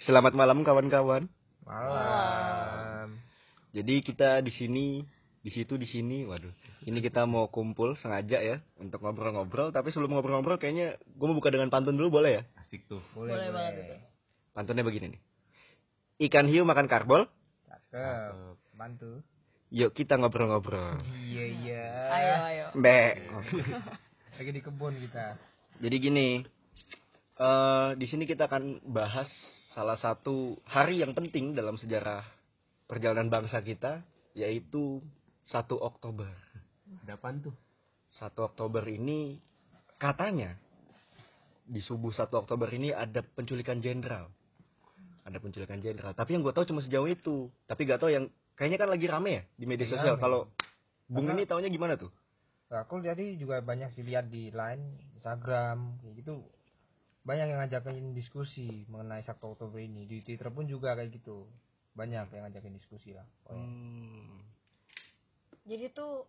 Selamat malam kawan-kawan. Malam. Jadi kita di sini, di situ, di sini. Waduh, ini kita mau kumpul sengaja ya untuk ngobrol-ngobrol. Tapi sebelum ngobrol-ngobrol, kayaknya gue mau buka dengan pantun dulu boleh ya? Asik tuh. Boleh, Boleh banget itu. Pantunnya begini nih. Ikan hiu makan karbol. Cakep. Bantu. Yuk kita ngobrol-ngobrol. Iya iya. Ayo, ayo. Mbak. Lagi di kebun kita. Jadi gini, eh di sini kita akan bahas salah satu hari yang penting dalam sejarah perjalanan bangsa kita, yaitu 1 Oktober. Ada tuh? 1 Oktober ini katanya di subuh 1 Oktober ini ada penculikan jenderal. Ada penculikan jenderal. Tapi yang gue tahu cuma sejauh itu. Tapi gak tahu yang kayaknya kan lagi rame ya di media sosial. rame. Kalau Bung ini taunya gimana tuh? Nah, aku jadi juga banyak sih lihat di line, Instagram, gitu. Banyak yang ngajakin diskusi mengenai 1 Oktober ini. Di Twitter pun juga kayak gitu. Banyak yang ngajakin diskusi lah. pokoknya. Hmm. Jadi tuh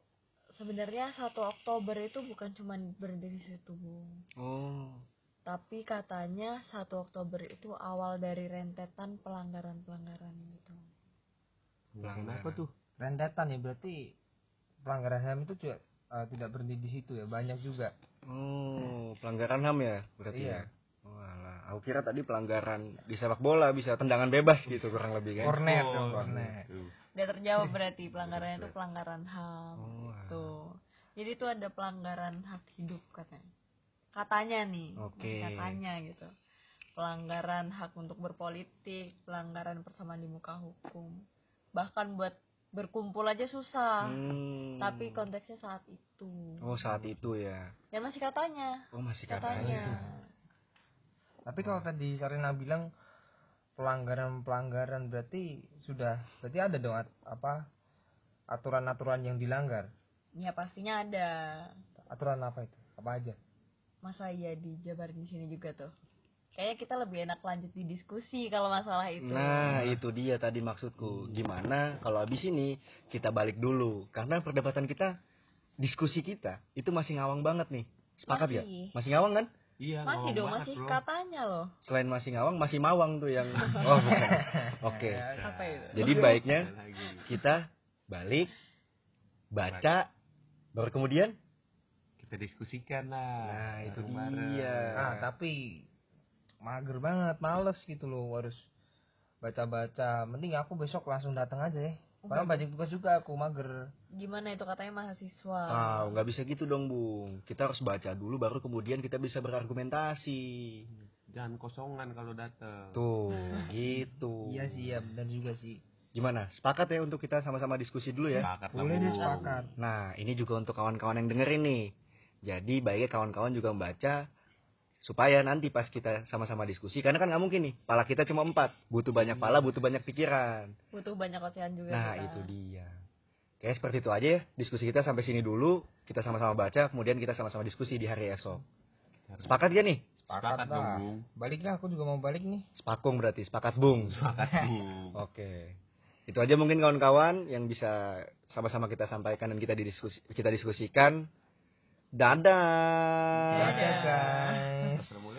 sebenarnya 1 Oktober itu bukan cuma berhenti di situ, Bung. Oh. Tapi katanya 1 Oktober itu awal dari rentetan pelanggaran-pelanggaran gitu. Pelanggaran. Apa tuh? Rentetan ya berarti pelanggaran HAM itu juga eh, tidak berhenti di situ ya. Banyak juga. Oh, pelanggaran HAM ya berarti Iya. ya. Oh, alah. Aku kira tadi pelanggaran di sepak bola bisa tendangan bebas gitu kurang lebih kan. Kornet Oh, dong, kornet. Tuh. Udah terjawab berarti pelanggarannya itu pelanggaran HAM. Oh, Tuh. Jadi itu ada pelanggaran hak hidup katanya. Katanya nih. Oke. Katanya gitu. Pelanggaran hak untuk berpolitik, pelanggaran persamaan di muka hukum. Bahkan buat berkumpul aja susah. Hmm. Tapi konteksnya saat itu. Oh, saat itu ya. Ya masih katanya. Oh, masih Katanya. katanya. Tapi kalau tadi Sarina bilang pelanggaran-pelanggaran berarti sudah berarti ada dong at- apa aturan-aturan yang dilanggar. Ya pastinya ada. Aturan apa itu? Apa aja? Masa iya dijabarin di sini juga tuh. Kayaknya kita lebih enak lanjut di diskusi kalau masalah itu. Nah, itu dia tadi maksudku. Gimana kalau habis ini kita balik dulu karena perdebatan kita, diskusi kita itu masih ngawang banget nih. Sepakat ya? Masih. Masih ngawang kan? Iya, masih dong, masih bro. katanya loh. Selain masih ngawang, masih mawang tuh yang Oh, bukan. Oke. Apa itu? Jadi baiknya kita balik baca baru kemudian Kita diskusikan lah. Nah, itu dia. Ah, tapi mager banget, males gitu loh harus baca-baca. Mending aku besok langsung datang aja ya. Padahal banyak tugas juga aku mager. Gimana itu katanya mahasiswa? Ah, nggak bisa gitu dong, Bung. Kita harus baca dulu baru kemudian kita bisa berargumentasi. Jangan kosongan kalau datang. Tuh, gitu. Iya sih, ya benar juga sih. Gimana? Sepakat ya untuk kita sama-sama diskusi dulu ya? Sepakat Boleh deh sepakat. Nah, ini juga untuk kawan-kawan yang dengerin nih. Jadi baiknya kawan-kawan juga membaca supaya nanti pas kita sama-sama diskusi karena kan nggak mungkin nih pala kita cuma empat butuh banyak pala butuh banyak pikiran Butuh banyak ocehan juga. nah kita. itu dia Kayak seperti itu aja ya diskusi kita sampai sini dulu kita sama-sama baca kemudian kita sama-sama diskusi di hari esok sepakat gak nih Sepakat dong, lah. Bung. Baliklah aku juga mau balik nih. sepakung berarti sepakat bung Sepakat, Bung. Oke. Itu aja mungkin kawan-kawan yang bisa sama-sama kita sampaikan dan kita didiskusi kita diskusikan. Dadah. Dadah guys. Hasta luego.